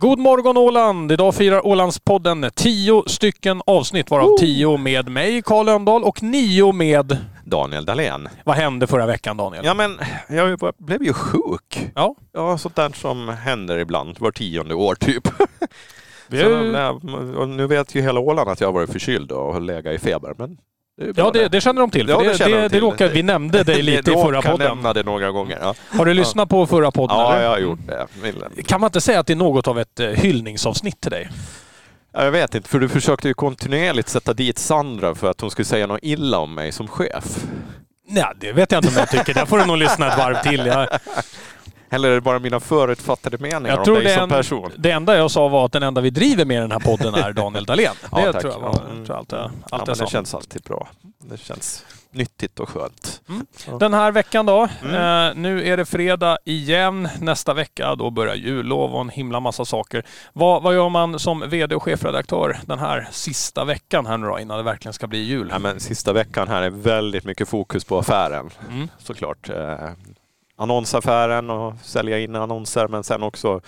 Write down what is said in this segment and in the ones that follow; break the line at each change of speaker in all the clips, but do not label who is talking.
God morgon Åland! Idag firar Ålandspodden tio stycken avsnitt, varav tio med mig, Karl Lönndahl, och nio med...
Daniel Dahlén.
Vad hände förra veckan, Daniel?
Ja men, jag blev ju sjuk.
Ja.
Ja, sånt där som händer ibland, var tionde år typ. Och nu vet ju hela Åland att jag har varit förkyld och legat i feber. Men det
Ja, det, det känner de till.
Ja, det
det,
de
det, det
till.
råkar, vi nämnde dig lite i förra podden.
nämna det några gånger. Ja,
Har du lyssnat på förra podden?
ja
eller?
jag har gjort det.
Kan man inte säga att det är något av ett eh, hyllningsavsnitt till dig?
Ja, Jag vet inte, för du försökte ju kontinuerligt sätta dit Sandra för att hon skulle säga något illa om mig som chef.
Nej, det vet jag inte om jag tycker. Där får du nog lyssna ett varv till. Jag,
Eller är det bara mina förutfattade meningar
jag
om
tror
dig
det,
som
en,
person?
det enda jag sa var att den enda vi driver med i den här podden är Daniel Dahlén. Det
Ja, tack.
tror jag var tror
mm.
jag allt, jag, allt
Ja,
jag sa.
det känns alltid bra. Det känns nyttigt och skönt.
Den här veckan då.
Mm.
Eh, nu är det fredag igen. Nästa vecka då börjar jullov och en himla massa saker. Vad, vad gör man som VD och chefredaktör den här sista veckan här nu då innan det verkligen ska bli jul?
Ja, men sista veckan här är väldigt mycket fokus på affären
Mm.
såklart. Eh, annonsaffären och sälja in annonser men sen också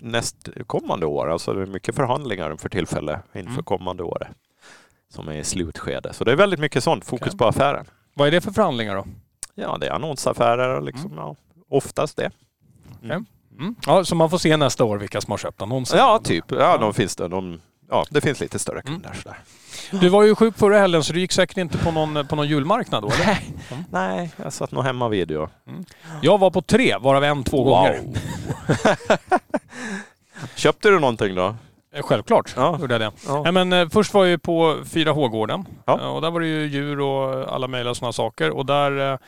nästkommande år. Alltså det är mycket förhandlingar för tillfälle inför
Mm.
kommande år som är i slutskede. Så det är väldigt mycket sånt fokus
Okej.
på affären.
Vad är det för förhandlingar då?
Ja, det är annonsaffärer och liksom, ja, oftast det.
Mm. Ja, så man får se nästa år vilka som har köpt annonser.
Ja, typ. Ja, de finns det. De, ja, det finns lite större
Mm.
kunder. Sådär.
Du var ju sjuk förra helgen så du gick säkert inte på någon, på någon julmarknad då eller?
Nej, jag satt nog hemma vid och
Jag var på tre, varav en två gånger.
Köpte du någonting då?
Eh, Självklart
Ja.
gjorde jag det.
Ja.
Nej, men, eh, först var jag på 4H-gården.
Ja.
Eh, Och där var det ju djur och alla möjliga sådana saker. Och där, eh,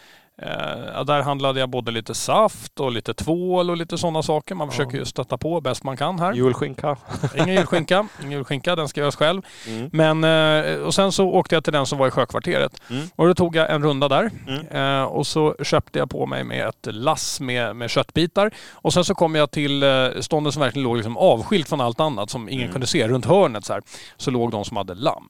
ja, där handlade jag både lite saft och lite tvål och lite sådana saker. Man försöker ju stötta på bäst man kan här.
Julskinka?
Ingen julskinka, ingen julskinka, den ska göras själv.
Mm.
Men, eh, och sen så åkte jag till den som var i sjökvarteret.
Mm.
Och då tog jag en runda där.
Mm.
Eh, och så köpte jag på mig med ett lass med, med köttbitar. Och sen så kom jag till eh, stånden som verkligen låg liksom avskilt från allt annat som ingen
Mm.
kunde se. Runt hörnet så här, så låg de som hade lamm.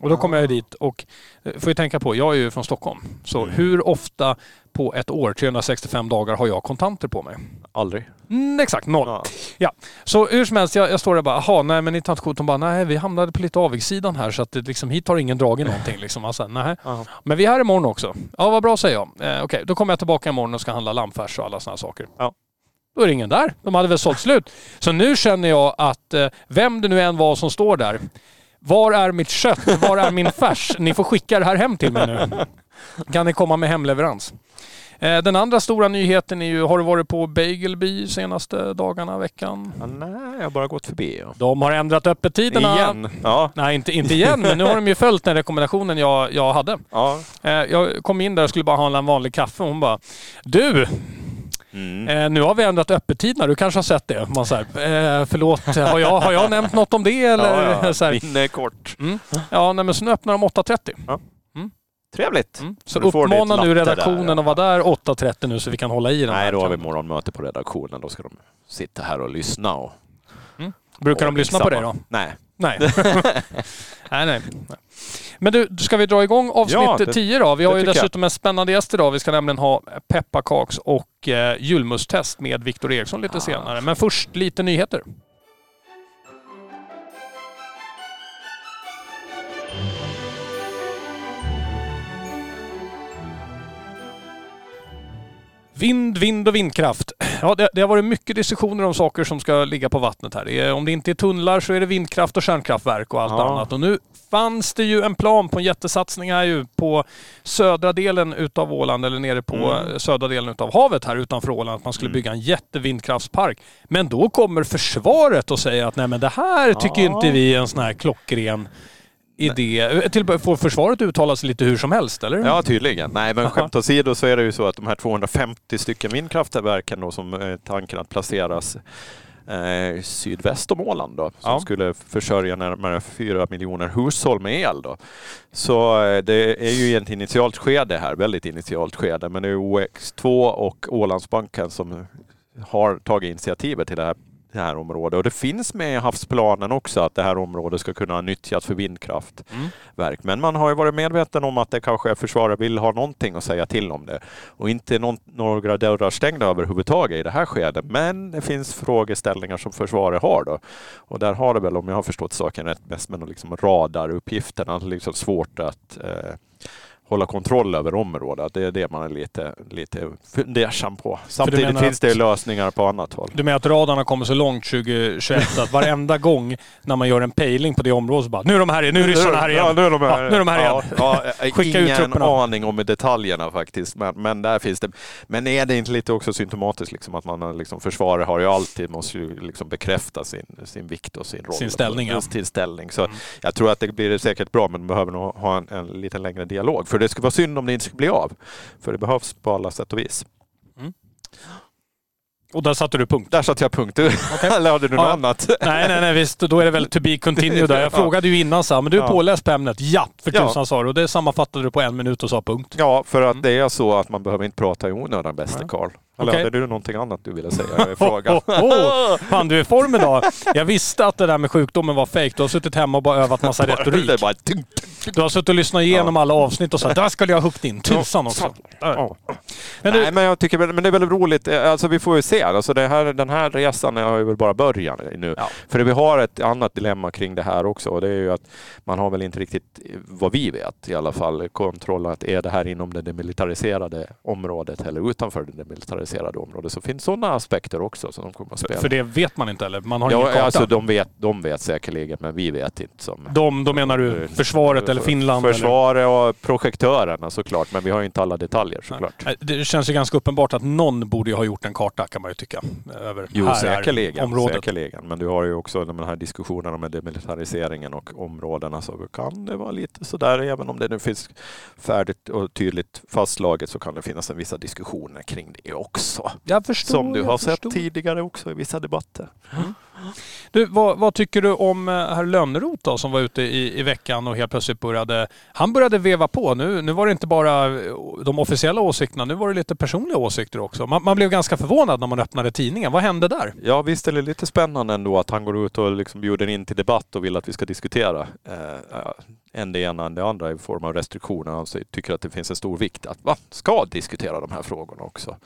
Och då kom jag dit och eh, får ju tänka på, jag är ju från Stockholm. Så
Mm.
hur ofta på ett år, 365 dagar, har jag kontanter på mig?
Aldrig.
Mm, exakt, noll.
Ja.
Så hur som helst, jag, jag står där och bara, jaha, nej men ni tar inte kort. De bara, nej vi hamnade på lite avigsidan här så att det, liksom, hit har ingen dragit någonting. Liksom. Alltså, nej.
Ja.
Men vi är här imorgon också. Ja, vad bra säger jag. Eh, Okej, då kommer jag tillbaka imorgon och ska handla lammfärs och alla sådana saker.
Ja.
Då är det ingen där. De hade väl sålt slut. Så nu känner jag att eh, vem det nu än var som står där. Var är mitt kött? Var är min färs? Ni får skicka det här hem till mig nu. Kan ni komma med hemleverans? Eh, Den andra stora nyheten är ju, har du varit på Bagelby senaste dagarna, veckan?
Ja, nej, jag har bara gått förbi. Ja.
De har ändrat öppettiderna.
Igen? Ja.
Nej, inte, inte igen, men nu har de ju följt den rekommendationen jag, jag hade.
ja.
Eh, Jag kom in där och skulle bara handla en vanlig kaffe och hon bara Du,
Mm.
eh, nu har vi ändrat öppettiderna. Du kanske har sett det? Man så här, eh, förlåt, har jag, har jag nämnt något om det? Eller?
ja, ja.
Så, här,
kort.
mm. ja, nej, men så nu öppnar de 8.30.
Trevligt.
Mm. Så
ditt
uppmana nu redaktionen
där, ja.
att vara där 8.30 nu så vi kan hålla i den.
Nej,
här
då har vi morgonmöte på redaktionen. Då ska de sitta här och lyssna. Och
Brukar de lyssna på det då?
Nej.
Nej. nej, nej. Men du, ska vi dra igång avsnitt
Ja, det-
10 då? Vi har ju
tycker jag.
dessutom en spännande gäst idag. Vi ska nämligen ha pepparkaks och eh, julmusttest med Viktor Eriksson lite
Ah.
senare. Men först lite nyheter. Vind, vind och vindkraft. Ja, det, det har varit mycket diskussioner om saker som ska ligga på vattnet här. Det är, om det inte är tunnlar så är det vindkraft och kärnkraftverk och allt
Ja.
annat. Och nu fanns det ju en plan på en jättesatsning här ju på södra delen utav Åland, eller nere på
Mm.
södra delen utav havet här utanför Åland, att man skulle
Mm.
bygga en jättevindkraftspark. Men då kommer försvaret och säger att nej men det här tycker
Ja.
inte vi är en sån här klockren idé. Till, får försvaret uttala sig lite hur som helst eller?
Ja, tydligen. Nej, men skämt åsido så är det ju så att de här 250 stycken vindkraftverken då som är tanken att placeras eh, sydväst om Åland då, som
Ja.
skulle försörja närmare 4 miljoner hushåll med el då. Så eh, det är ju i ett initialt skede här, väldigt initialt skede, men det är OX2 och Ålandsbanken som har tagit initiativet till det här det här området. Och det finns med i havsplanen också att det här området ska kunna nyttjas för vindkraftverk. Men man har ju varit medveten om att det kanske försvaret vill ha någonting att säga till om det. Och inte någon, några dörrar stängda överhuvudtaget i det här skedet. Men det finns frågeställningar som försvaret har då. Och där har det väl, om jag har förstått saken rätt, mest med liksom radaruppgifterna. Liksom svårt att eh, hålla kontroll över området. Det är det man är lite, lite fundersam på. Samtidigt finns det lösningar på annat håll.
Du menar att radarn har kommit så långt 2021 att varenda gång när man gör en pejling på det området så bara nu är de här igen, nu är ryssarna här igen.
Ja, nu är de här,
ja, nu är de här igen.
Ja, ja, Skicka ingen ut trupperna. aning om detaljerna faktiskt, men, men där finns det. Men är det inte lite också symptomatiskt liksom att man liksom, försvaret har ju alltid måste ju liksom bekräfta sin, sin vikt och sin roll.
Sin ställning, ja.
Sin ställning. Så mm. jag tror att det blir säkert bra, men behöver nog ha en, en lite längre dialog. För det skulle vara synd om det inte skulle bli av. För det behövs på alla sätt och vis. Mm.
Och där satte du punkt?
Där satte jag punkt. Okay. Eller hade du något ja. annat?
Nej, nej, nej, visst. Då är det väl to be continued där. Jag frågade ju innan så men du är ja. påläst på ämnet. Ja, för tusan ja. sa du. Och det sammanfattade du på en minut och sa punkt.
Ja, för att mm. det är så att man behöver inte prata i onödan, bäste Karl. Eller okay. hade du någonting annat du ville säga i frågan? Oh,
oh, Fan, du är i form idag. Jag visste att det där med sjukdomen var fejk. Du har suttit hemma och bara övat massa retorik. Du har suttit och lyssnat igenom alla avsnitt och sagt där skulle jag ha huggit in. Tusan också.
Men du... Nej, men jag tycker men det är väldigt roligt. Alltså vi får ju se. Alltså det här, den här resan är väl bara början nu. Ja. För vi har ett annat dilemma kring det här också. Och det är ju att man har väl inte riktigt, vad vi vet i alla fall, kontroll att är det här inom det demilitariserade området eller utanför det demilitariserade området. Så finns sådana aspekter också som de kommer att spela.
För det vet man inte eller? Man har ja, ingen karta?
Alltså de vet, de vet säkerligen, men vi vet inte. Som,
de, då menar du försvaret eller Finland?
Försvaret och projektörerna såklart, men vi har ju inte alla detaljer såklart.
Det känns ju ganska uppenbart att någon borde ju ha gjort en karta kan man ju tycka. Över
jo, här säkerligen, området. säkerligen. Men du har ju också de här diskussionerna med demilitariseringen och områdena så kan det vara lite sådär, även om det nu finns färdigt och tydligt fastslaget så kan det finnas en vissa diskussioner kring det också.
Jag förstår,
Som du har
förstår.
sett tidigare också i vissa debatter. Mm.
Du, vad, vad, tycker du om eh, herr Lönnroth då, som var ute i, i veckan och helt plötsligt började... Han började veva på. Nu, nu var det inte bara de officiella åsikterna, nu var det lite personliga åsikter också. Man, man blev ganska förvånad när man öppnade tidningen. Vad hände där?
Ja visst är det lite spännande ändå att han går ut och liksom bjuder in till debatt och vill att vi ska diskutera eh, än det ena än det andra i form av restriktioner. Han tycker att det finns en stor vikt att man ska diskutera de här frågorna också.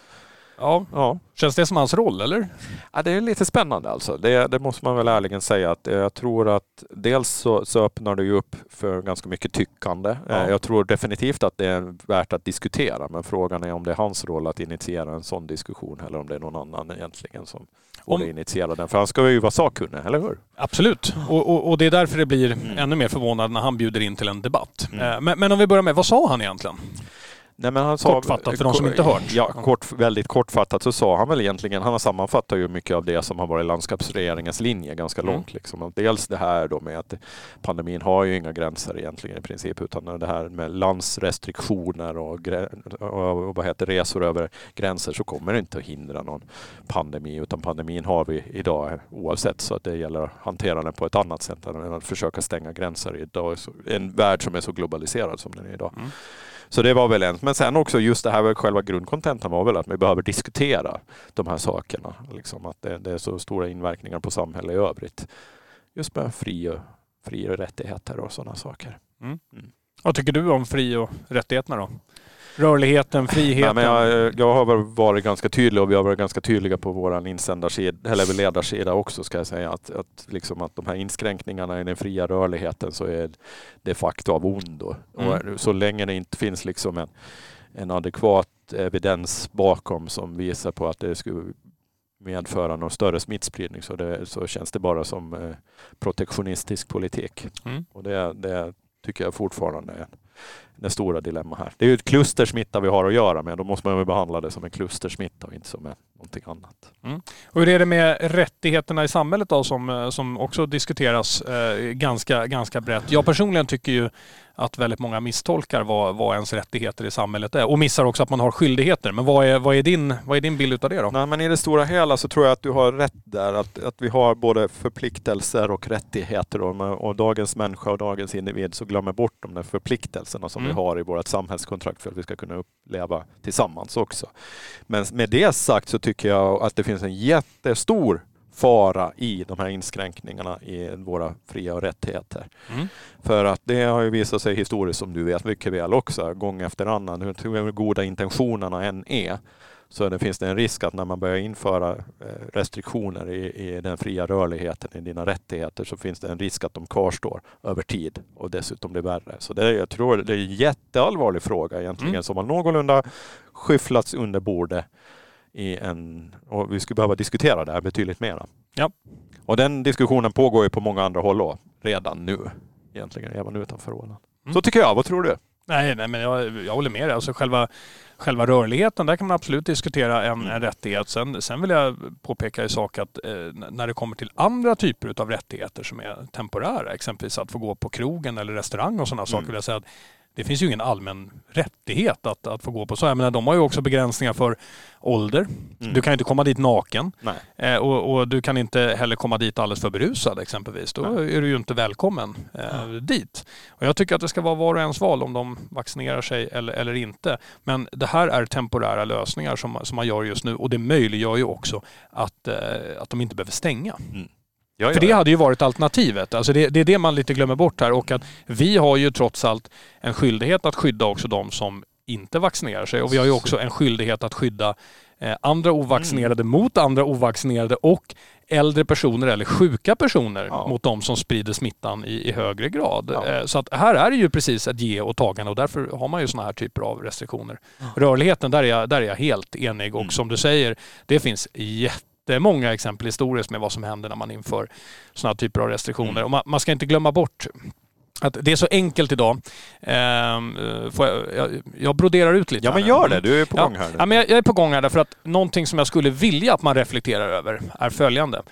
Ja. ja. Känns det som hans roll eller?
Ja, det är lite spännande alltså. Det, det måste man väl ärligen säga. Att jag tror att dels så, så öppnar det ju upp för ganska mycket tyckande. Ja. Eh, jag tror definitivt att det är värt att diskutera. Men frågan är om det är hans roll att initiera en sån diskussion eller om det är någon annan egentligen som borde initiera den. För han ska ju vara sakkunnig, eller hur?
Absolut. Och, och, och det är därför det blir mm. ännu mer förvånad när han bjuder in till en debatt. Mm. Eh, men, men om vi börjar med, vad sa han egentligen?
Nej, men han
sa, kortfattat för de som inte hört.
Ja, kort, väldigt kortfattat så sa han väl egentligen, han sammanfattar ju mycket av det som har varit landskapsregeringens linje ganska mm. långt. Liksom. Dels det här då med att pandemin har ju inga gränser egentligen i princip utan det här med landsrestriktioner och, och, vad heter resor över gränser så kommer det inte att hindra någon pandemi utan pandemin har vi idag oavsett så att det gäller att hantera den på ett annat sätt än att försöka stänga gränser idag. En värld som är så globaliserad som den är idag. Mm. Så det var väl en. Men sen också just det här, själva grundkontentan var väl att vi behöver diskutera de här sakerna. Liksom att det, det är så stora inverkningar på samhället i övrigt. Just med fri och, fri och rättigheter och sådana saker. Mm.
Mm. Vad tycker du om fri och rättigheterna då? Rörligheten, friheten.
Nej, men jag, jag har varit ganska tydlig och vi har varit ganska tydliga på vår insändarsida, eller ledarsida också ska jag säga, att, att, liksom att de här inskränkningarna i den fria rörligheten så är de facto av ondo. Mm. Och så länge det inte finns liksom en, en adekvat evidens bakom som visar på att det skulle medföra någon större smittspridning så, det, så känns det bara som eh, protektionistisk politik. Mm. Och det, det tycker jag fortfarande är det stora dilemma här. Det är ju ett klustersmitta vi har att göra med. Då måste man ju behandla det som en klustersmitta och inte som en, någonting annat.
Mm. Och hur är det med rättigheterna i samhället då som, eh, som också diskuteras eh, ganska, ganska brett? Jag personligen tycker ju att väldigt många misstolkar vad, vad ens rättigheter i samhället är och missar också att man har skyldigheter. Men vad är, vad är, din, vad är din bild av det då?
Nej, men I det stora hela så tror jag att du har rätt där. Att, att vi har både förpliktelser och rättigheter. Och, och dagens människa och dagens individ så glömmer bort de där förpliktelserna som mm. vi har i vårt samhällskontrakt för att vi ska kunna uppleva tillsammans också. Men med det sagt så tycker jag att det finns en jättestor fara i de här inskränkningarna i våra fria och rättigheter.
Mm.
För att det har ju visat sig historiskt, som du vet mycket väl också, gång efter annan, hur goda intentionerna än är, så det finns det en risk att när man börjar införa eh, restriktioner i, i, den fria rörligheten, i dina rättigheter, så finns det en risk att de kvarstår över tid och dessutom blir värre. Så det, jag tror det är en jätteallvarlig fråga egentligen, mm. som har någorlunda skyfflats under bordet i en, och vi skulle behöva diskutera det här betydligt mera.
Ja.
Och den diskussionen pågår ju på många andra håll då, redan nu, egentligen, även utanför Åland. Mm. Så tycker jag. Vad tror du?
Nej, nej men jag, jag håller med dig. Alltså själva, själva rörligheten, där kan man absolut diskutera en, mm. en rättighet. Sen, sen vill jag påpeka i sak att eh, när det kommer till andra typer av rättigheter som är temporära, exempelvis att få gå på krogen eller restaurang och sådana mm. saker, vill jag säga att det finns ju ingen allmän rättighet att, att få gå på så. Jag menar, de har ju också begränsningar för ålder. Mm. Du kan ju inte komma dit naken. Eh, och, och, du kan inte heller komma dit alldeles för berusad exempelvis. Då Nej. är du ju inte välkommen eh, dit. Och jag tycker att det ska vara var och ens val om de vaccinerar sig eller, eller inte. Men det här är temporära lösningar som, som man gör just nu och det möjliggör ju också att, eh, att de inte behöver stänga. Mm. Ja, För det hade ju varit alternativet. Alltså det, det, är det man lite glömmer bort här och att vi har ju trots allt en skyldighet att skydda också de som inte vaccinerar sig och vi har ju också en skyldighet att skydda eh, andra ovaccinerade mm. mot andra ovaccinerade och äldre personer eller sjuka personer ja. mot de som sprider smittan i, i högre grad. Ja. Eh, så att här är det ju precis ett ge och tagande och därför har man ju sådana här typer av restriktioner. Ja. Rörligheten, där är, jag, där är jag helt enig och mm. som du säger, det finns jätte jättemånga exempel historiskt med vad som händer när man inför sådana typer av restriktioner. Mm. Och man, man, ska inte glömma bort att det är så enkelt idag. Ehm, jag, jag, jag, broderar ut lite.
Ja, men gör det. Du är på
ja,
gång här.
Ja, men jag, jag, är på gång här därför att någonting som jag skulle vilja att man reflekterar över är följande.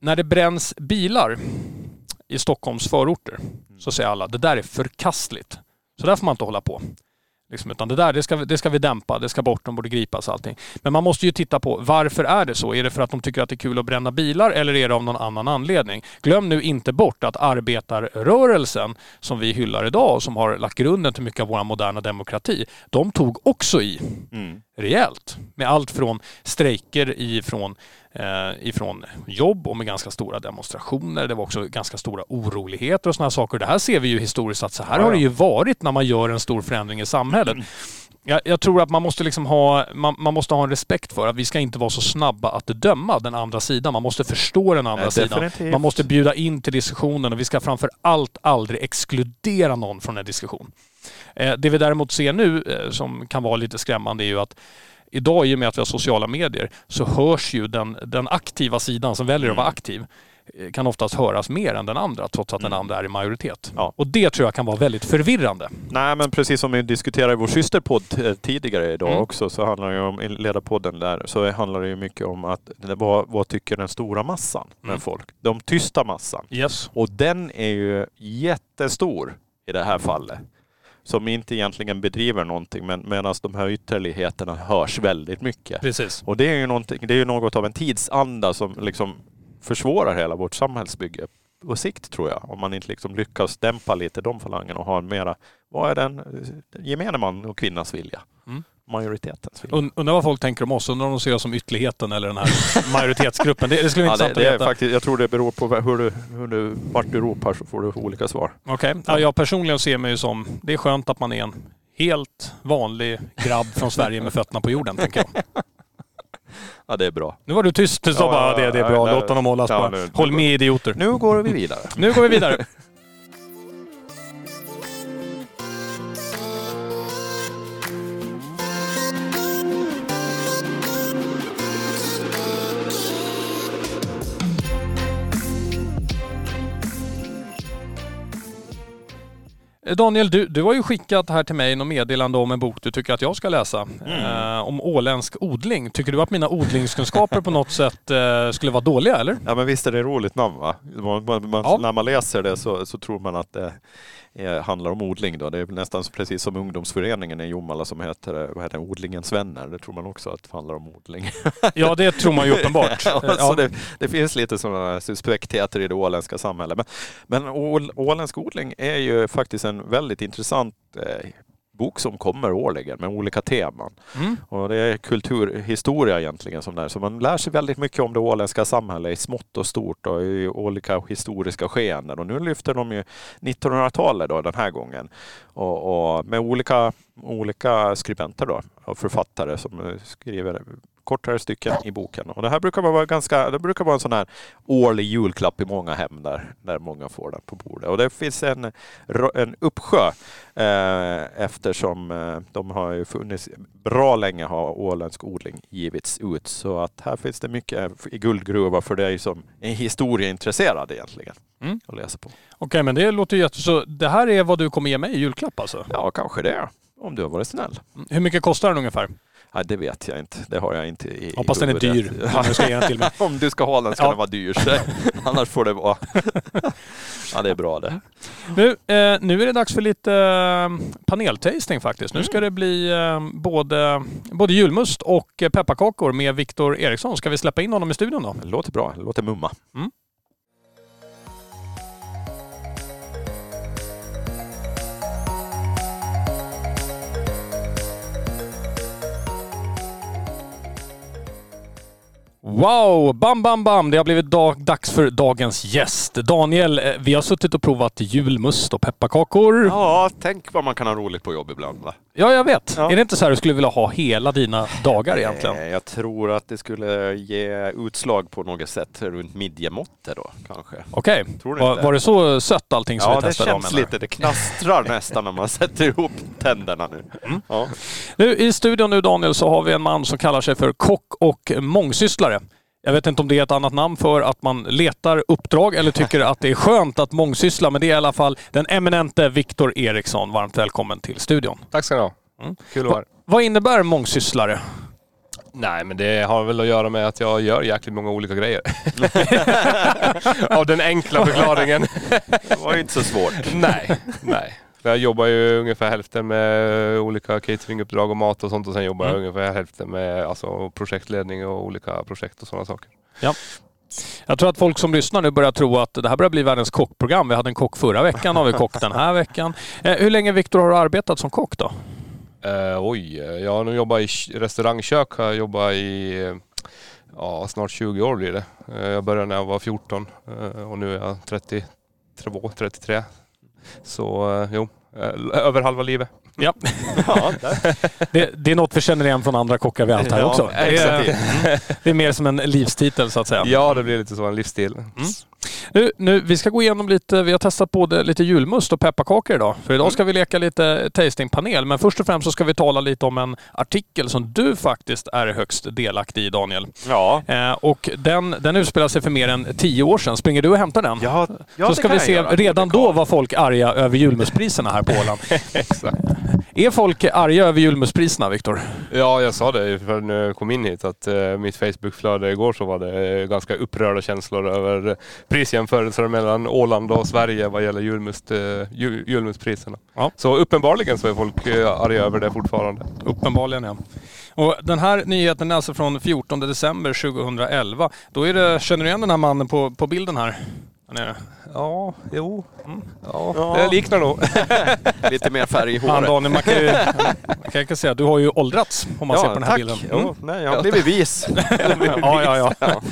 När det bränns bilar i Stockholms förorter så säger alla det där är förkastligt. Så där får man inte hålla på. Liksom, utan det där, det ska, det ska vi dämpa, det ska bort, de borde gripas allting. Men man måste ju titta på varför är det så? Är det för att de tycker att det är kul att bränna bilar eller är det av någon annan anledning? Glöm nu inte bort att arbetarrörelsen som vi hyllar idag och som har lagt grunden till mycket av vår moderna demokrati, de tog också i mm rejält. Med allt från strejker ifrån Eh, ifrån jobb och med ganska stora demonstrationer. Det var också ganska stora oroligheter och sådana saker. Det här ser vi ju historiskt att så här ja, har det ju varit när man gör en stor förändring i samhället. Mm. Jag, jag, tror att man måste, liksom ha, man, man, måste ha en respekt för att vi ska inte vara så snabba att döma den andra sidan. Man måste förstå den andra Nej, sidan. Definitivt. Man måste bjuda in till diskussionen och vi ska framför allt aldrig exkludera någon från en diskussion. Eh, det vi däremot ser nu eh, som kan vara lite skrämmande är ju att idag i och med att vi har sociala medier så hörs ju den, den aktiva sidan som väljer att vara mm. aktiv eh, kan oftast höras mer än den andra trots att den mm. andra är i majoritet. Ja. Och det tror jag kan vara väldigt förvirrande.
Nej men precis som vi diskuterade i vår systerpodd tidigare idag mm. också så handlar det om, i ledarpodden där, så handlar det ju mycket om att vad, vad tycker den stora massan med mm. folk? De tysta massan.
Yes.
Och den är ju jättestor i det här fallet som inte egentligen bedriver någonting men medan de här ytterligheterna hörs väldigt mycket.
Precis.
Och det är ju, det är ju något av en tidsanda som liksom försvårar hela vårt samhällsbygge på sikt tror jag. Om man inte liksom lyckas dämpa lite de falangerna och ha en mera, vad är den gemene man och kvinnas vilja? Mm majoritetens
vilja. Undrar vad folk tänker om oss. Undrar om de ser oss som ytterligheten eller den här majoritetsgruppen. Det, det skulle vara ja, intressant det, det att veta.
Faktiskt, jag tror det beror på hur du, hur du, vart du ropar så får du olika svar.
Okej. Okay. Ja, jag personligen ser mig som, det är skönt att man är en helt vanlig grabb från Sverige med fötterna på jorden, tänker jag.
Ja, det är bra.
Nu var du tyst. Du sa ja, bara det, det är bra. Låt honom hållas ja, bara. Håll med idioter.
Nu går vi vidare.
nu går vi vidare. Daniel, du, du har ju skickat här till mig något meddelande om en bok du tycker att jag ska läsa. Mm. Eh, om åländsk odling. Tycker du att mina odlingskunskaper på något sätt eh, skulle vara dåliga eller?
Ja men visst är det ett roligt namn va? Man, man, ja. När man läser det så, så tror man att det är, handlar om odling då. Det är nästan precis som ungdomsföreningen i Jomala som heter, vad heter Odlingens vänner. Det tror man också att det handlar om odling.
Ja det tror man ju uppenbart.
ja, så det, det, finns lite sådana suspektheter i det åländska samhället. Men, men åländsk odling är ju faktiskt en väldigt intressant eh, bok som kommer årligen med olika teman.
Mm.
Och det är kulturhistoria egentligen som det är. Så man lär sig väldigt mycket om det åländska samhället i smått och stort och i olika historiska skeenden. Och nu lyfter de ju 1900-talet då den här gången. Och, och med olika, olika skribenter då och författare som eh, skriver kortare stycken i boken. Och det här brukar vara ganska, det brukar vara en sån här årlig julklapp i många hem där, där många får den på bordet. Och det finns en, en uppsjö eh, eftersom eh, de har ju funnits bra länge har åländsk odling givits ut. Så att här finns det mycket i guldgruva för dig som är historieintresserad egentligen.
Mm.
Att läsa på.
Okej, men det låter ju jätte... Så det här är vad du kommer ge mig i julklapp alltså?
Ja, kanske det. Om du har varit snäll.
Mm. Hur mycket kostar den ungefär?
Nej, det vet jag inte. Det har jag inte i
Hoppas den är dyr. om du ska ge den till mig.
Om du ska ha den ska
Ja.
den vara dyr. Annars får det vara. ja, det är bra det.
Nu, eh, nu är det dags för lite eh, paneltasting faktiskt. Nu
Mm.
ska det bli eh, både, både julmust och pepparkakor med Viktor Eriksson. Ska vi släppa in honom i studion då?
Låter bra. Låter mumma.
Wow! Bam, bam, bam! Det har blivit dag, dags för dagens gäst. Daniel, eh, vi har suttit och provat julmust och pepparkakor.
Ja, tänk vad man kan ha roligt på jobb ibland va?
Ja, jag vet.
Ja.
Är det inte så här du skulle vilja ha hela dina dagar egentligen?
Eh, Jag tror att det skulle ge utslag på något sätt runt midjemåttet då kanske.
Okej.
Du
Var, var det så sött allting som
Ja,
vi
det
testade?
känns
om, eller?
lite. Det knastrar nästan när man sätter ihop tänderna nu.
Mm.
Ja.
Nu, I studion nu Daniel så har vi en man som kallar sig för kock och mångsysslare. Jag vet inte om det är ett annat namn för att man letar uppdrag eller tycker att det är skönt att mångsyssla, men det är i alla fall den eminente Viktor Eriksson. Varmt välkommen till studion.
Tack ska ni ha.
Mm.
Kul att vara.
Vad innebär mångsysslare?
Nej, men det har väl att göra med att jag gör jäkligt många olika grejer. Av den enkla förklaringen.
Det var ju inte så svårt.
nej, nej. För Jag jobbar ju ungefär hälften med olika cateringuppdrag och mat och sånt och sen jobbar jag
Mm.
ungefär hälften med alltså, projektledning och olika projekt och sådana saker.
Jag tror att folk som lyssnar nu börjar tro att det här börjar bli världens kockprogram. Vi hade en kock förra veckan, har vi kock den här veckan. Eh, hur länge Viktor har du arbetat som kock då?
Eh, oj, jag har nu jobbat i restaurangkök. Har jag jobbat i ja, snart 20 år blir det. Eh, jag började när jag var 14 eh, och nu är jag 32, 33. Så jo, över halva livet.
Ja,
Ja,
det, det är något vi känner igen från andra kockar vi har haft här
Ja,
också. Det
exakt.
är, det är mer som en livstitel så att säga.
Ja, det blir lite så en livsstil.
Nu, nu, vi ska gå igenom lite, vi har testat både lite julmust och pepparkakor idag. För idag ska vi leka lite tastingpanel. Men först och främst så ska vi tala lite om en artikel som du faktiskt är högst delaktig i Daniel.
Ja.
Eh, och den, den utspelar sig för mer än tio år sedan. Springer du och hämtar den?
Ja, ja,
så ska vi se, redan då var folk arga över julmustpriserna här på Åland.
Exakt.
Är folk arga över julmustpriserna, Viktor?
Ja, jag sa det för när jag kom in hit att eh, mitt Facebookflöde igår så var det eh, ganska upprörda känslor över prisjämförelser mellan Åland och Sverige vad gäller julmust, eh, jul, julmustpriserna.
Ja.
Så uppenbarligen så är folk eh, arga över det fortfarande.
Uppenbarligen ja. Och den här nyheten är alltså från 14 december 2011. Då är det, känner du igen den här mannen på, på bilden här? Nere?
Ja, jo.
Mm.
Ja,
Ja.
det liknar nog.
Lite mer färg i håret.
Daniel, man kan ju man kan säga du har ju åldrats om man ser på den här
tack.
bilden.
Ja, nej, jag har blivit vis.
Ja, ja, ja.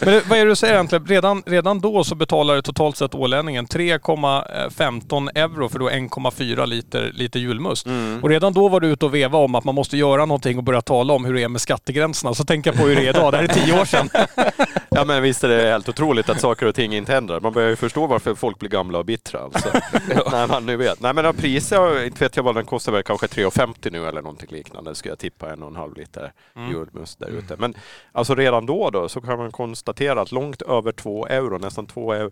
Men det, vad är det du säger egentligen? Redan, redan då så betalar totalt sett ålänningen 3,15 euro för då 1,4 liter, liter julmust.
Mm.
Och redan då var du ute och veva om att man måste göra någonting och börja tala om hur det är med skattegränserna. Så tänker jag på hur det är idag. Det här är tio år sedan.
Ja men visst är det helt otroligt att saker och ting inte händer. Man börjar ju förstå varför folk blir gamla och bittra. Alltså. När man nu vet. Nej men priset, inte vet jag vad den kostar, väl kanske 3,50 nu eller någonting liknande. Skulle jag tippa en och en halv liter
Mm.
julmust där ute. Men alltså redan då, då så kan man konstatera att långt över 2 euro, nästan 2 euro,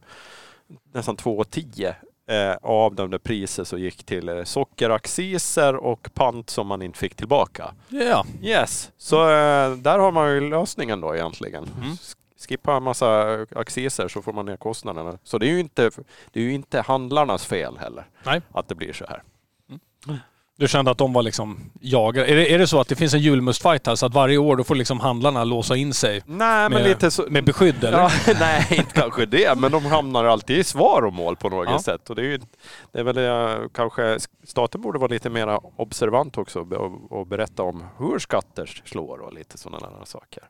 nästan 2,10 eh, av de där priser så gick till eh, sockeracciser och pant som man inte fick tillbaka.
Ja.
Yes, så eh, där har man ju lösningen då egentligen.
Mm.
Skippa en massa acciser så får man ner kostnaderna. Så det är ju inte, det är ju inte handlarnas fel heller
Nej.
att det blir så här.
Du kände att de var liksom jagade. Är det, är det så att det finns en julmustfight här så att varje år då får liksom handlarna låsa in sig
Nej, men
med,
lite så...
med beskydd eller?
Ja, nej, inte kanske det, men de hamnar alltid i svar och mål på något
Ja.
sätt. Och det är, ju, det är väl eh, kanske, staten borde vara lite mer observant också och, och berätta om hur skatter slår och lite sådana där saker.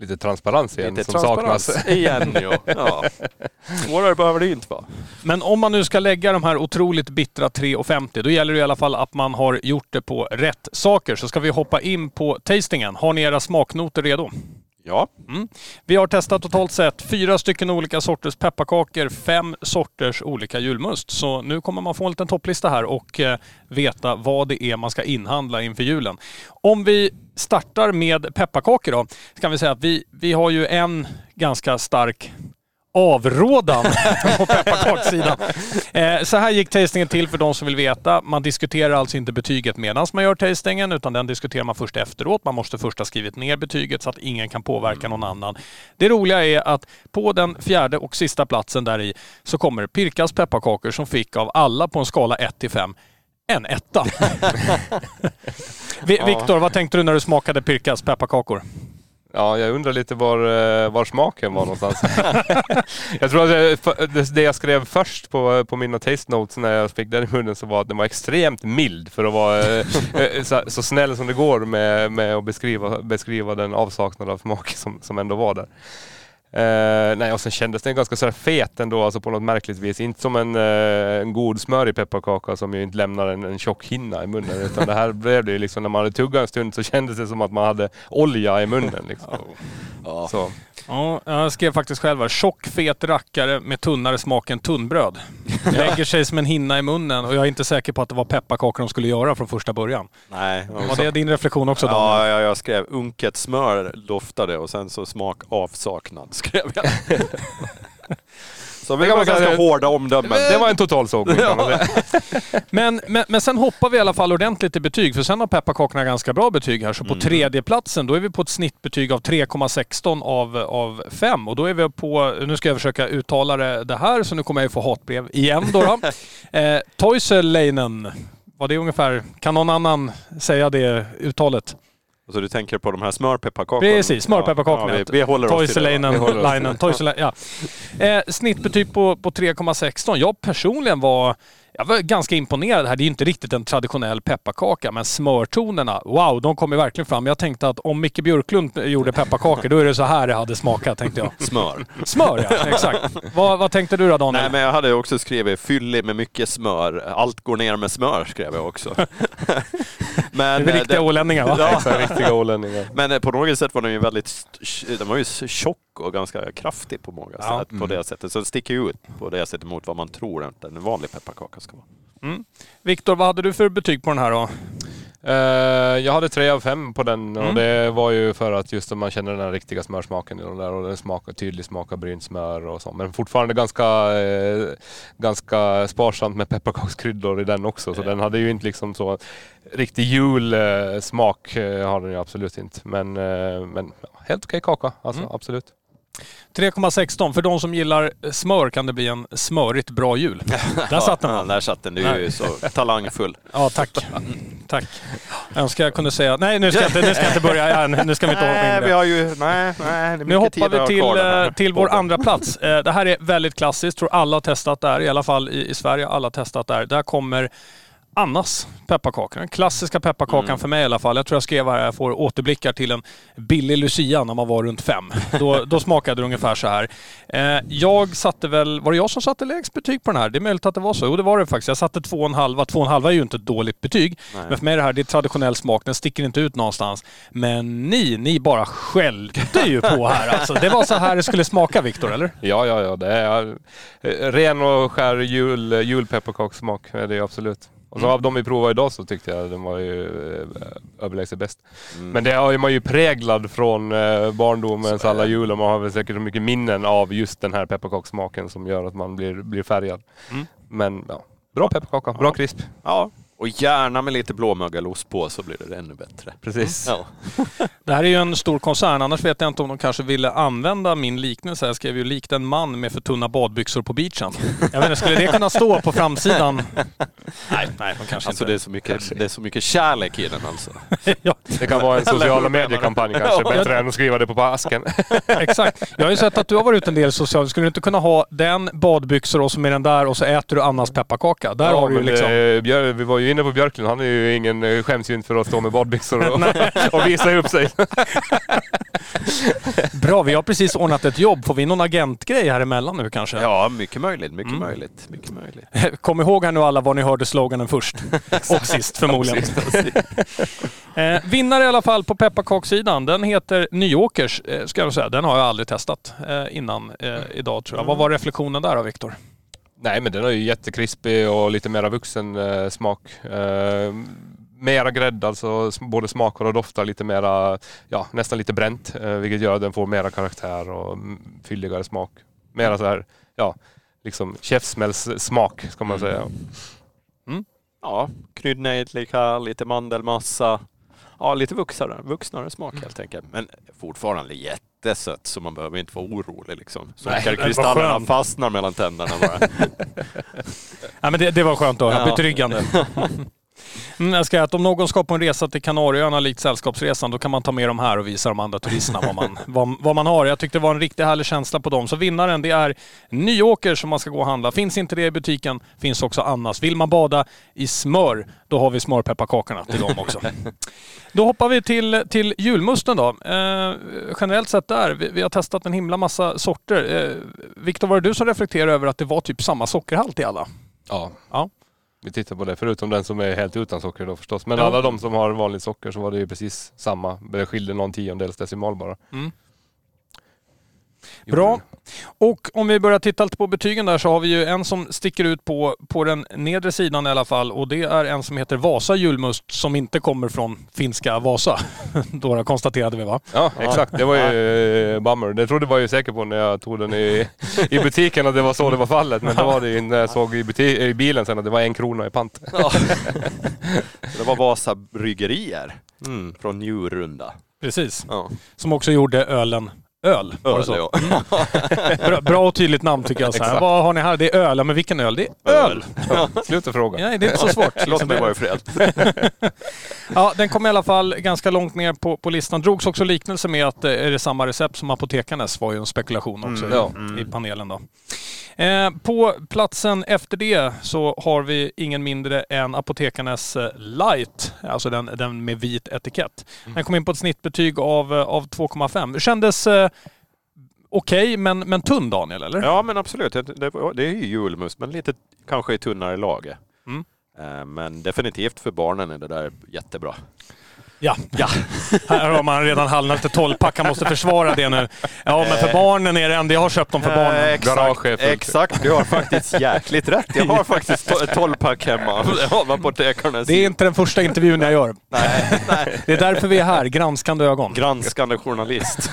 Lite transparens igen
lite
som saknas.
transparens igen ju. Ja. Svårare behöver det inte vara.
Men om man nu ska lägga de här otroligt bittra 3,50 då gäller det i alla fall att man har gjort det på rätt saker. Så ska vi hoppa in på tastingen. Har ni era smaknoter redo?
Ja, mm.
Vi har testat totalt sett fyra stycken olika sorters pepparkakor, fem sorters olika julmust. Så nu kommer man få en liten topplista här och eh, veta vad det är man ska inhandla inför julen. Om vi startar med pepparkakor då, så kan vi säga att vi, vi har ju en ganska stark avrådan på pepparkakssidan. Eh, så här gick tastingen till för de som vill veta. Man diskuterar alltså inte betyget medan man gör tastingen utan den diskuterar man först efteråt. Man måste först ha skrivit ner betyget så att ingen kan påverka någon annan. Det roliga är att på den fjärde och sista platsen där i så kommer Pirkas pepparkakor som fick av alla på en skala 1 till 5 en etta. Vi- Viktor, vad tänkte du när du smakade Pirkas pepparkakor?
Ja, jag undrar lite var, eh, var smaken var någonstans. jag tror att det, jag skrev först på, på mina taste notes när jag fick den i munnen så var att den var extremt mild för att vara eh, eh, så, så snäll som det går med, med att beskriva, beskriva den avsaknad av smak som, som ändå var där. Eh, nej, och sen kändes den ganska så fet ändå, alltså på något märkligt vis. Inte som en, eh, en god smörig pepparkaka som ju inte lämnar en, en tjock hinna i munnen. Utan det här blev det ju liksom, när man hade tuggat en stund så kändes det som att man hade olja i munnen. Liksom.
ja.
Så.
Ja, jag skrev faktiskt själv här. Tjock fet rackare med tunnare smak än tunnbröd. Lägger sig som en hinna i munnen och jag är inte säker på att det var pepparkakor de skulle göra från första början.
nej.
Var det din reflektion också Daniel?
Ja, jag, jag skrev unket smör doftade och sen så smak avsaknad skrev jag. så vi
Det
kan
var
vara ganska hårda omdömen.
Det var en totalsågning kan man säga.
Men, men, men sen hoppar vi i alla fall ordentligt i betyg, för sen har pepparkakorna ganska bra betyg här. Så på
Mm.
tredje platsen då är vi på ett snittbetyg av 3,16 av, av 5. Och då är vi på, nu ska jag försöka uttala det, här, så nu kommer jag ju få hatbrev igen då. då. eh, Toiseleinen, var det ungefär, kan någon annan säga det uttalet?
Så du tänker på de här smörpepparkakorna?
Precis, smörpepparkakorna.
Ja, vi, vi håller oss till det.
Toisele, ja. eh, Snittbetyg på, på 3,16. Jag personligen var, jag var ganska imponerad här. Det är ju inte riktigt en traditionell pepparkaka, men smörtonerna, wow, de kom ju verkligen fram. Jag tänkte att om Micke Björklund gjorde pepparkakor, då är det så här det hade smakat, tänkte jag.
Smör.
Smör ja, exakt. vad, vad tänkte du då Daniel?
Nej, men jag hade också skrivit fyllig med mycket smör. Allt går ner med smör skrev jag också.
det
men,
är väl
eh,
riktiga ålänningar va?
Ja.
Riktiga ålänningar.
men eh, på något sätt var den ju väldigt den var ju tjock och ganska kraftig på många
Ja.
sätt. På det sättet. Så den sticker ju ut på det sättet mot vad man tror att en vanlig pepparkaka ska vara.
Viktor, vad hade du för betyg på den här då?
Eh, jag hade tre av fem på den och
Mm.
det var ju för att just att man känner den här riktiga smörsmaken i den där och den smakar tydlig smak av brynt smör och så. Men fortfarande ganska, eh, ganska sparsamt med pepparkakskryddor i den också. Så den hade ju inte liksom så riktig julsmak eh, har den ju absolut inte. Men, eh, men helt okej kaka, alltså
Mm.
absolut.
3,16. För de som gillar smör kan det bli en smörigt bra jul. Där satt den
Ja, där satt den. Du är ju så talangfull.
Ja, tack. tack. Jag önskar jag kunde säga... Nej, nu ska jag inte, nu ska jag inte börja. Ja, nu ska vi inte
Nej,
i
vi har ju... Nej, nej. det
Nu hoppar vi till, eh, till vår andra plats. Eh, Det här är väldigt klassiskt. Tror alla har testat det här. I alla fall i, i Sverige. Alla har testat det här. Där kommer Annas pepparkaka. Den klassiska pepparkakan
Mm.
för mig i alla fall. Jag tror jag skrev här, jag får återblickar till en billig Lucia när man var runt fem. Då, då smakade det ungefär så här. Eh, jag satte väl, var det jag som satte lägst betyg på den här? Det är möjligt att det var så. Jo det var det faktiskt. Jag satte två och en halva. Två och en halva är ju inte ett dåligt betyg.
Nej.
Men för mig är det här, det är traditionell smak. Den sticker inte ut någonstans. Men ni, ni bara skällde ju på här alltså. Det var så här det skulle smaka Viktor, eller?
Ja, ja, ja. Det är eh, ren och skär jul, julpepparkakssmak. är Det är absolut. Och så
Mm.
av de vi provade idag så tyckte jag den var ju eh, överlägset bäst.
Mm.
Men det har man ju präglad från eh, barndomens
Så är
alla jul och man har väl säkert så mycket minnen av just den här pepparkakssmaken som gör att man blir, blir färgad.
Mm.
Men ja, bra pepparkaka, bra krisp.
Ja, Och gärna med lite blåmögelost på så blir det ännu bättre.
Precis.
Ja.
Det här är ju en stor koncern, annars vet jag inte om de kanske ville använda min liknelse. Jag skrev ju likt en man med för tunna badbyxor på beachen. Jag vet inte, skulle det kunna stå på framsidan? Nej, nej, de kanske
Alltså
inte...
det är, så mycket, det är så mycket kärlek i den alltså.
ja,
Det kan vara en sociala mediekampanj kanske, bättre än att skriva det på asken.
exakt. Jag har ju sett att du har varit ute en del socialt. Skulle du inte kunna ha den, badbyxor och så med den där och så äter du Annas pepparkaka? Där
Ja,
har du ju liksom...
eh, Björ- vi var ju inne på Björklund, han är ju ingen eh, skäms ju inte för att stå med badbyxor och, och visa upp sig.
Bra, vi har precis ordnat ett jobb. Får vi någon agentgrej här emellan nu kanske?
Ja, mycket möjligt. Mycket
Mm.
möjligt. Mycket möjligt.
Kom ihåg här nu alla var ni hörde sloganen först. och sist förmodligen. Eh, vinnare i alla fall på pepparkakssidan. Den heter Nyåkers, eh, ska jag säga. Den har jag aldrig testat eh, innan eh, idag tror jag. Vad var reflektionen där då, Viktor?
Nej men den är ju jättekrispig och lite mera vuxen eh, smak. Eh, mera grädde, alltså både smakar och doftar lite mera, ja nästan lite bränt. Eh, vilket gör att den får mera karaktär och mm, fylligare smak. Mera så här, ja, liksom käftsmällssmak ska man säga.
Ja, kryddnejlika, lite mandelmassa. Ja, lite vuxnare, vuxnare smak helt enkelt. Men fortfarande jättesött så man behöver inte vara orolig liksom.
Nej,
Sockerkristallerna
vad skönt.
fastnar mellan tänderna bara.
Ja, men det, det var skönt att höra. Betryggande. Mm, jag ska att om någon ska på en resa till Kanarieöarna likt Sällskapsresan, då kan man ta med dem här och visa de andra turisterna vad man, vad, vad man har. Jag tyckte det var en riktigt härlig känsla på dem. Så vinnaren, det är Nyåker som man ska gå och handla. Finns inte det i butiken, finns också Annas. Vill man bada i smör, då har vi smörpepparkakorna till dem också. Då hoppar vi till, till julmusten då. Eh, generellt sett där, vi, vi har testat en himla massa sorter. Eh, Viktor, var det du som reflekterade över att det var typ samma sockerhalt i alla?
Ja.
Ja.
Vi tittar på det, förutom den som är helt utan socker då förstås. Men
Ja.
alla de som har vanligt socker så var det ju precis samma. Det skilde någon tiondels decimal bara.
Mm. Bra. Och om vi börjar titta lite på betygen där så har vi ju en som sticker ut på, på den nedre sidan i alla fall och det är en som heter Vasa julmust som inte kommer från finska Vasa. Då konstaterade vi va?
Ja, exakt. Det var ju eh, bummer. Det trodde jag ju säker på när jag tog den i, i butiken att det var så det var fallet. Men det var det ju när jag såg i, buti- i bilen sen att det var en krona i pant.
Ja. det var Vasa bryggerier mm, från Njurunda.
Precis.
Ja.
Som också gjorde ölen Öl. Var det så?
ja.
Bra, bra och tydligt namn tycker jag. Så här. Vad har ni här? Det är öl. Ja, men vilken öl? Det är öl.
Sluta fråga.
Ja, det är inte så svårt.
Låt
liksom.
mig vara i fred.
Ja, den kom i alla fall ganska långt ner på, på listan. Drogs också liknelse med att eh, är det samma recept som Apotekarnes var ju en spekulation också
Mm,
i,
ja.
i panelen då. Eh, på platsen efter det så har vi ingen mindre än Apotekarnes eh, Light, alltså den, den med vit etikett. Den kom in på ett snittbetyg av, eh, av 2,5. Kändes eh, okej, men, men tunn Daniel, eller?
Ja men absolut, det, det, det är ju julmust men lite kanske i tunnare lager.
Mm.
Eh, Men definitivt för barnen är det där jättebra.
Ja. ja. Här har man redan halvnat till 12-pack. Han måste försvara det nu. Ja, men för barnen är det ändå. Jag har köpt dem för barnen.
Eh, exakt, exakt, du har faktiskt jäkligt rätt. Jag har faktiskt to- 12-pack hemma. Det har man på Apotekarnes.
Det är inte den första intervjun jag gör.
Nej, nej.
Det är därför vi är här, granskande ögon.
Granskande journalist.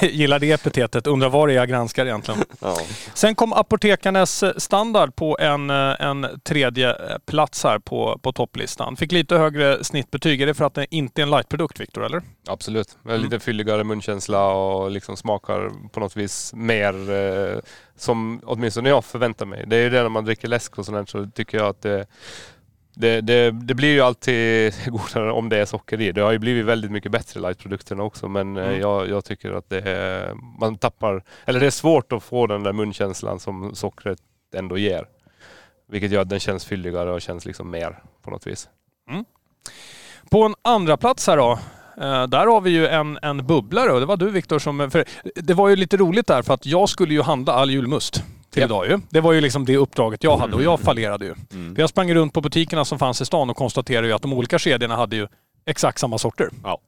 Jag gillar det epitetet. Undrar vad det är jag granskar egentligen.
Ja.
Sen kom Apotekarnes standard på en, eh, en tredje eh, plats här på, på topplistan. Fick lite högre snittbetyg. Är det för att det inte är en lightprodukt, Viktor? Eller?
Absolut.
Mm.
Lite fylligare munkänsla och liksom smakar på något vis mer eh, som åtminstone jag förväntar mig. Det är ju det när man dricker läsk och sånt så tycker jag att det, det, det, det blir ju alltid godare om det är socker i. Det har ju blivit väldigt mycket bättre lightprodukterna också men eh,
Mm.
jag, jag tycker att det är, man tappar, eller det är svårt att få den där munkänslan som sockret ändå ger. Vilket gör att den känns fylligare och känns liksom mer på något vis.
På en andra plats här då. eh, Där har vi ju en, en bubblare och det var du Viktor som... För det var ju lite roligt där för att jag skulle ju handla all julmust till
Ja.
idag ju. Det var ju liksom det uppdraget jag hade och jag fallerade ju.
Mm.
För jag sprang runt på butikerna som fanns i stan och konstaterade ju att de olika kedjorna hade ju exakt samma sorter.
Ja.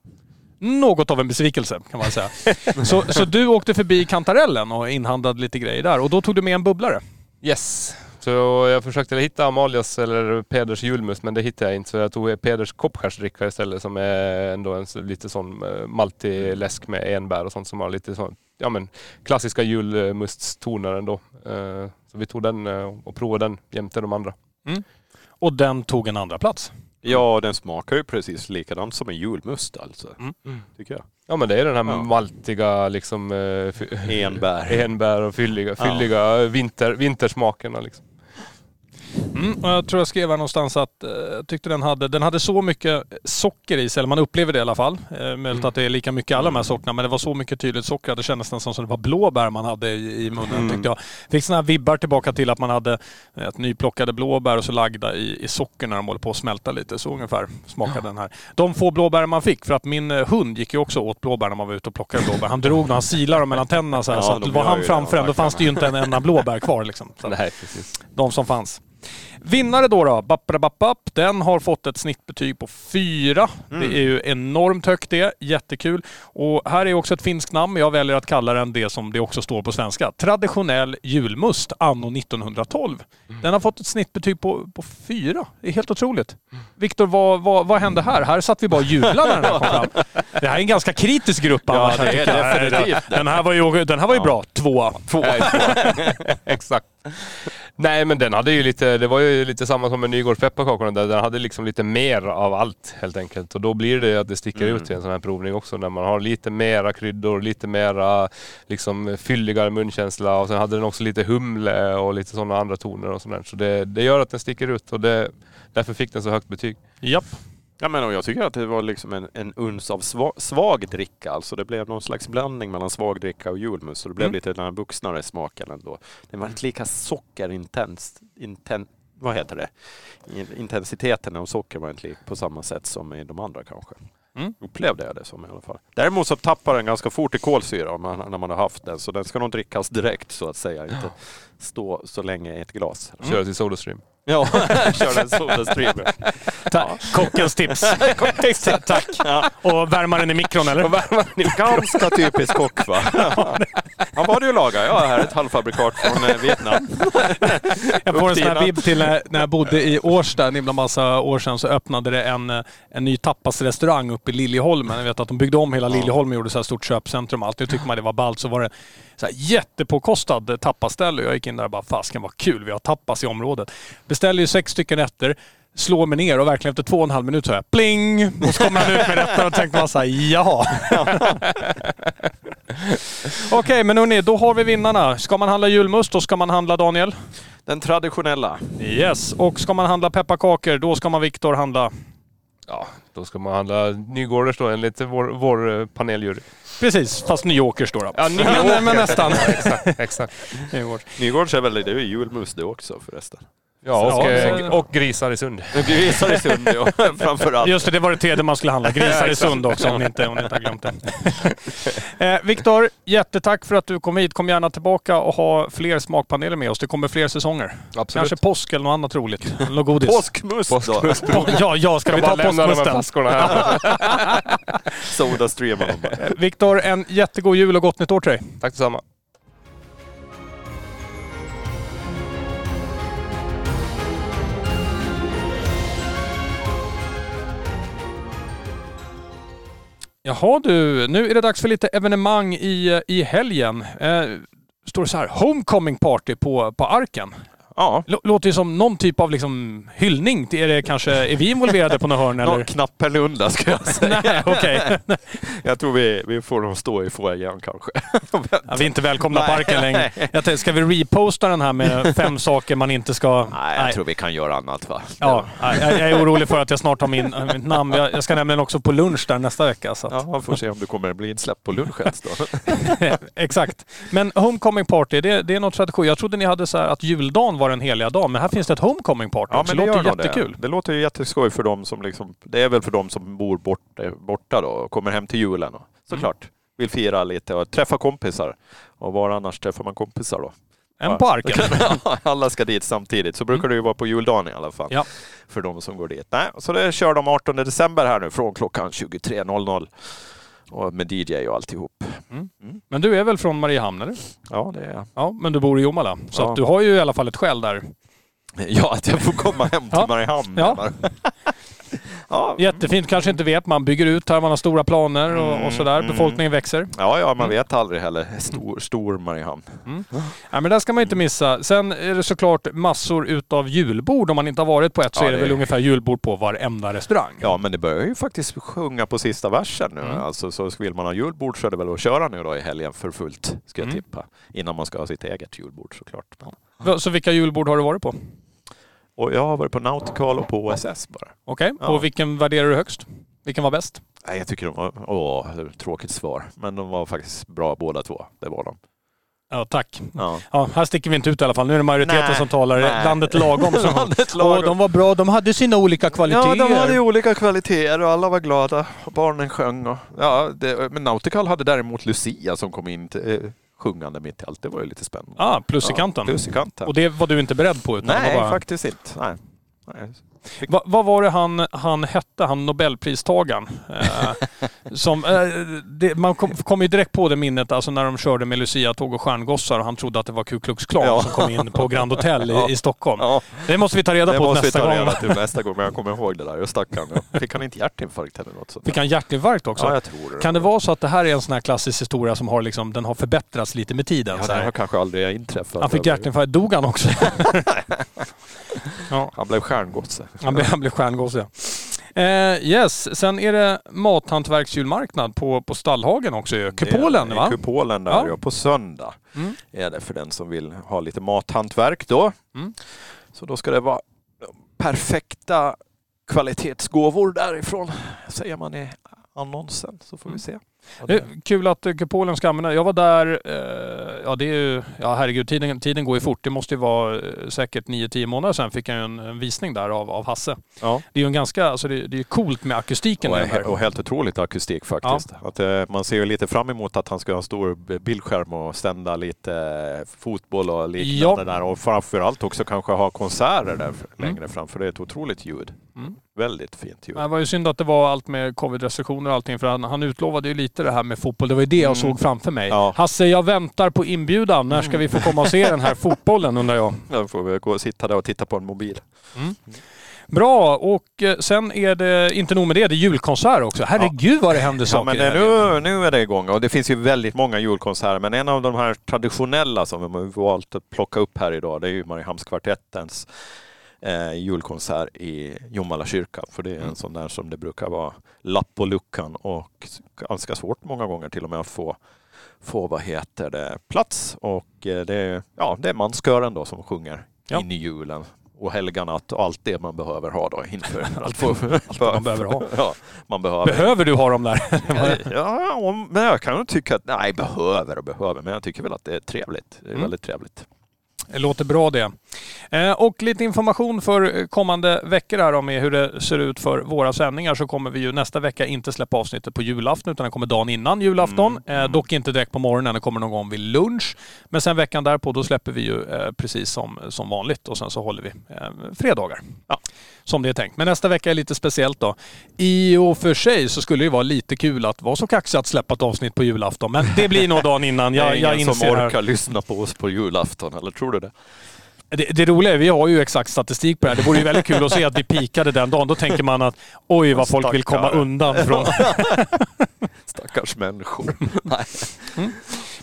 Något av en besvikelse kan man säga. så, så du åkte förbi kantarellen och inhandlade lite grejer där och då tog du med en bubblare.
Yes. Så jag försökte hitta Amalias eller Peders julmust men det hittade jag inte så jag tog Peders koppskärsdricka istället som är ändå en lite sån eh, maltig läsk med enbär och sånt som har lite sån, ja men klassiska julmuststoner ändå. Eh, Så vi tog den eh, och provade den jämte de andra.
och den tog en andra plats.
Ja, den smakar ju precis likadant som en julmust alltså.
Mm.
Tycker jag.
Ja men det är den här
Ja.
maltiga liksom
Enbär.
enbär och fylliga,
Ja.
fylliga vinter, vintersmakerna liksom.
Mm, och jag tror jag skrev här någonstans att eh, jag tyckte den hade, den hade så mycket socker i sig, eller man upplever det i alla fall. Eh, möjligt att det är lika mycket alla de här sorterna, men det var så mycket tydligt socker det kändes nästan som det var blåbär man hade i, i munnen
Mm.
tyckte jag. Fick sådana här vibbar tillbaka till att man hade eh, ett nyplockade blåbär och så lagda i, i socker när de håller på att smälta lite. Så ungefär smakade den här. De få blåbär man fick, för att min eh, hund gick ju också åt blåbär när man var ute och plockade blåbär. Han drog när han silade dem mellan tänderna så här,
Ja,
så att var han framför en, då fanns det ju inte en enda blåbär kvar liksom. Så
Nej precis.
de som fanns. Vinnare då, då Bapparabappap, den har fått ett snittbetyg på fyra.
Mm.
Det är ju enormt högt det, jättekul. Och här är också ett finskt namn, jag väljer att kalla den det som det också står på svenska. Traditionell julmust anno 1912. Den har fått ett snittbetyg på, på fyra. Det är helt otroligt. Viktor, vad, vad, vad hände här? Här satt vi bara och jublade när den här kom fram. Det här är en ganska kritisk grupp
Ja,
annars.
det är definitivt.
Den här var ju, den här var ju
Ja.
bra. Tvåa.
Två.
Exakt. Nej men den hade ju lite, det var ju lite samma som med Nygårds pepparkakorna där. Den hade liksom lite mer av allt helt enkelt. Och då blir det att det sticker
Mm.
ut i en sån här provning också. När man har lite mera kryddor, lite mera liksom fylligare munkänsla. Och sen hade den också lite humle och lite sådana andra toner och sånt där. Så det, det gör att den sticker ut och det, därför fick den så högt betyg.
Japp.
Ja, men och jag tycker att det var liksom en, en uns av sva, svag dricka. Alltså det blev någon slags blandning mellan svag dricka och julmust. Så det blev
Mm.
lite den här vuxnare smaken ändå. Den var inte lika sockerintens. Inten, vad heter det? In- Intensiteten av socker var inte lik på samma sätt som i de andra kanske.
Mm.
Upplevde jag det som i alla fall. Däremot så tappar den ganska fort i kolsyra man, när man har haft den. Så den ska nog drickas direkt så att säga. Inte stå så länge i ett glas.
Köra till Sodastream.
Ja, kör den Sodastream.
Ta- Kockens tips. Tack.
Ja.
Och värma den i mikron eller?
Ganska typisk kock va? Han var det ju laga. Ja, här är ett halvfabrikat från eh, Vietnam.
Jag får en sån här vibb till när, jag bodde i Årsta en himla massa år sedan så öppnade det en, eh, en ny tapasrestaurang uppe i Liljeholmen. Jag vet att de byggde om hela. Liljeholmen och gjorde så här stort köpcentrum och allt. Nu tycker man det var ballt. Så var det så här jättepåkostad tapasställe. Jag gick in där och bara, fasken vad kul, vi har tapas i området. Beställer ju sex stycken rätter. Slår mig ner och verkligen efter två och en halv minut så här pling! Och så kommer han ut med rätten och tänkte man såhär, jaha. Okej, men hörni, då har vi vinnarna. Ska man handla julmust, då ska man handla Daniel.
Den traditionella.
Yes, och ska man handla pepparkakor, då ska man Viktor handla...
Ja, då ska man handla Nygårders då enligt vår, vår eh, paneljury.
Precis, fast Nyåkers då. då.
Ja,
men, men nästan.
exakt, exakt.
Nyåkers.
Nygårds är väl det är ju julmust det också förresten.
Ja, och,
Ja,
eh, och grisar i Sund.
Grisar i Sund ja, framförallt.
Just det, det var det tredje man skulle handla. Grisar i Sund också om ni inte, om ni inte har glömt det. eh, Viktor, jättetack för att du kom hit. Kom gärna tillbaka och ha fler smakpaneler med oss. Det kommer fler säsonger.
Absolut.
Kanske påsk eller något annat roligt. Något godis.
Påskmust då.
Påskmust.
Ja, ja, ska vi ta
bara lämna de här
påskmusten?
flaskorna här.
Sodastream och
Viktor, en jättegod jul och gott nytt år till dig.
Tack detsamma.
Jaha du, nu är det dags för lite evenemang i, eh, i helgen. Eh, står det så här, Homecoming Party på, på Arken.
Ja,
Lå- Låter ju som någon typ av liksom hyllning. Är, det kanske, är vi involverade på något hörn
Nå,
eller?
knappt Pernilla ska jag säga.
Nej, okej.
Jag tror vi, vi får nog stå i foajén kanske.
Ja, vi är inte välkomna på
Nej.
Arken längre. Jag ska vi reposta den här med fem saker man inte ska...
Nej, jag tror vi kan göra annat va?
Ja, nej, jag jag är orolig för att jag snart har min, äh, mitt namn. Jag, jag ska nämligen också på lunch där nästa vecka. Så att,
Ja, man får se om du kommer bli insläppt på lunchen då.
Exakt. Men Homecoming Party, det, det är något tradition. Jag trodde ni hade så här att juldagen var den heliga dagen, men här finns det ett Homecoming Party.
Ja,
också.
men
det låter jättekul.
Det. det låter ju jätteskoj för dem som liksom, det är väl för dem som bor borta, borta då och kommer hem till julen och såklart vill fira lite och träffa kompisar. Och var annars träffar man kompisar då?
En på Arken.
Alla ska dit samtidigt. Så brukar det ju vara på juldagen i alla fall.
Ja.
För de som går dit. Nej, så det kör de 18 december här nu från klockan 23.00. Och med DJ och alltihop.
Men du är väl från Mariehamn eller?
Ja, det är
Ja, men du bor i Jomala. Så
Ja.
att du har ju i alla fall ett skäl där.
Ja, att jag får komma hem till
Ja.
Mariehamn.
Ja.
ja.
Jättefint, kanske inte vet. Man bygger ut här, man har stora planer och, och sådär.
Mm,
Befolkningen växer.
ja, ja,
Mm.
man vet aldrig heller. Stor, stor Mariehamn.
Ja, men det ska man inte missa. Sen är det såklart massor utav julbord. Om man inte har varit på ett så
Ja,
är det,
det-
väl ungefär julbord på varenda restaurang.
Ja, men det börjar ju faktiskt sjunga på sista versen nu.
Mm.
Alltså, så vill man ha julbord så är det väl att köra nu då i helgen för fullt, ska jag
Mm.
tippa. Innan man ska ha sitt eget julbord såklart.
Så vilka julbord har du varit på?
Och jag har varit på Nautical och på OSS bara.
Okej,
Ja.
och vilken värderar du högst? Vilken var bäst?
Nej, jag tycker de var... Åh, tråkigt svar. Men de var faktiskt bra båda två. Det var de.
Ja, tack.
Ja.
Ja, här sticker vi inte ut i alla fall. Nu är det majoriteten
Nej,
som talar.
nej.
Landet lagom. Som,
Landet lagom.
de var bra. De hade sina olika kvaliteter.
Ja, de hade olika kvaliteter och alla var glada. Och barnen sjöng. Och, ja, det, men Nautical hade däremot Lucia som kom in till, sjungande mitt i allt. Det var ju lite spännande.
Ah, plus i
Ja,
kanten.
Plus i kanten.
Och det var du inte beredd på? Utan
Nej,
var bara...
faktiskt inte. Nej. Nej.
Va, vad var det han, han hette, han nobelpristagaren? Eh, som, eh, det, man kom, kom ju direkt på det minnet alltså när de körde med Lucia-tåg och stjärngossar och han trodde att det var Ku Klux Klan
Ja.
som kom in på Grand Hotel i,
Ja.
i Stockholm.
Ja,
Det måste vi ta reda
det
på
måste vi
nästa
ta
gång.
reda till nästa gång. Men jag kommer ihåg det där. Jag stackarn. Fick han inte hjärtinfarkt eller något sånt?
Fick han hjärtinfarkt också?
Ja, jag tror det.
Kan det vara så att det här är en sån här klassisk historia som har, liksom, den har förbättrats lite med tiden?
Ja,
så
det
här?
har kanske aldrig inträffat.
Han fick hjärtinfarkt. Dog han också? ja,
Han blev stjärngosse.
han blev, han blev stjärngosse. ja. Eh, yes, sen är det mathantverksjulmarknad på, på Stallhagen också ju. Kupolen va?
Kupolen där
Ja.
ja. på söndag.
Mm.
Är det för den som vill ha lite mathantverk då.
Mm.
Så då ska det vara perfekta kvalitetsgåvor därifrån. Säger man i annonsen så får vi se.
Det kul att eh, kupolen ska använda. Jag var där, eh, ja det är ju, ja herregud tiden, tiden går ju fort. Det måste ju vara eh, säkert 9-10 månader sedan fick jag ju en, en visning där av, av Hasse.
Ja.
Det är ju en ganska, alltså det, det är ju coolt med akustiken
Och,
där.
och helt otroligt akustik faktiskt. Att, eh, man ser ju lite fram emot att han ska ha en stor bildskärm och sända lite eh, fotboll och liknande
Ja.
där. Och framförallt också kanske ha konserter där f- längre fram för det är ett otroligt ljud.
Mm.
Väldigt fint ljud.
Det var ju synd att det var allt med covid-restriktioner och allting för han, han utlovade ju lite det här med fotboll. Det var ju det jag
Mm.
såg framför mig.
Ja.
Hasse, jag väntar på inbjudan. När ska vi få komma och se den här fotbollen undrar jag.
Då får vi gå och sitta där och titta på en mobil.
Bra, och eh, sen är det inte nog med det, det är julkonsert också. Herregud vad det händer
Ja,
saker
men det,
helgen.
nu, nu är det igång och det finns ju väldigt många julkonserter men en av de här traditionella som vi har valt att plocka upp här idag det är ju Mariehamnskvartettens eh, julkonsert i Jomala kyrka. För det är en
Mm.
sån där som det brukar vara lapp på luckan och ganska svårt många gånger till och med att få, få vad heter det, plats. Och eh, det, är, ja, det är manskören då som sjunger
Ja.
in i julen och helganatt och allt det man behöver ha då inför
Allt det- allt man behöver ha.
Ja, man behöver.
Behöver du ha dem där?
Ja, om- men jag kan nog tycka att, nej behöver och behöver, men jag tycker väl att det är trevligt. Det är
Mm.
väldigt trevligt.
Det låter bra det. Eh, och lite information för kommande veckor här om hur det ser ut för våra sändningar så kommer vi ju nästa vecka inte släppa avsnittet på julafton utan det kommer dagen innan julafton.
Mm.
Eh, dock inte direkt på morgonen, det kommer någon gång vid lunch. Men sen veckan därpå då släpper vi ju eh, precis som, som vanligt och sen så håller vi fredagar. Ja, som det är tänkt. Men nästa vecka är lite speciellt då. I och för sig så skulle det ju vara lite kul att vara så kaxig att släppa ett avsnitt på julafton. Men det blir nog dagen innan.
det
Jag,
är
jag
ingen som
inser här.
orkar lyssna på oss på julafton, eller tror du det?
Det, det roliga är, vi har ju exakt statistik på det här. Det vore ju väldigt kul att se att vi pikade den dagen. Då tänker man att oj vad folk vill komma
Stackare.
undan från.
Stackars människor. nej.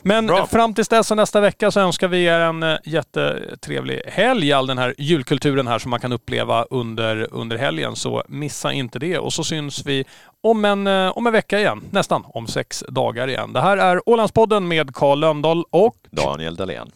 Men
Bra.
fram tills dess och nästa vecka så önskar vi er en eh, jättetrevlig helg. All den här julkulturen här som man kan uppleva under, under helgen. Så missa inte det. Och så syns vi om en, eh, om en vecka igen. Nästan om sex dagar igen. Det här är Ålandspodden med Karl Lönndahl och
Daniel Dahlén.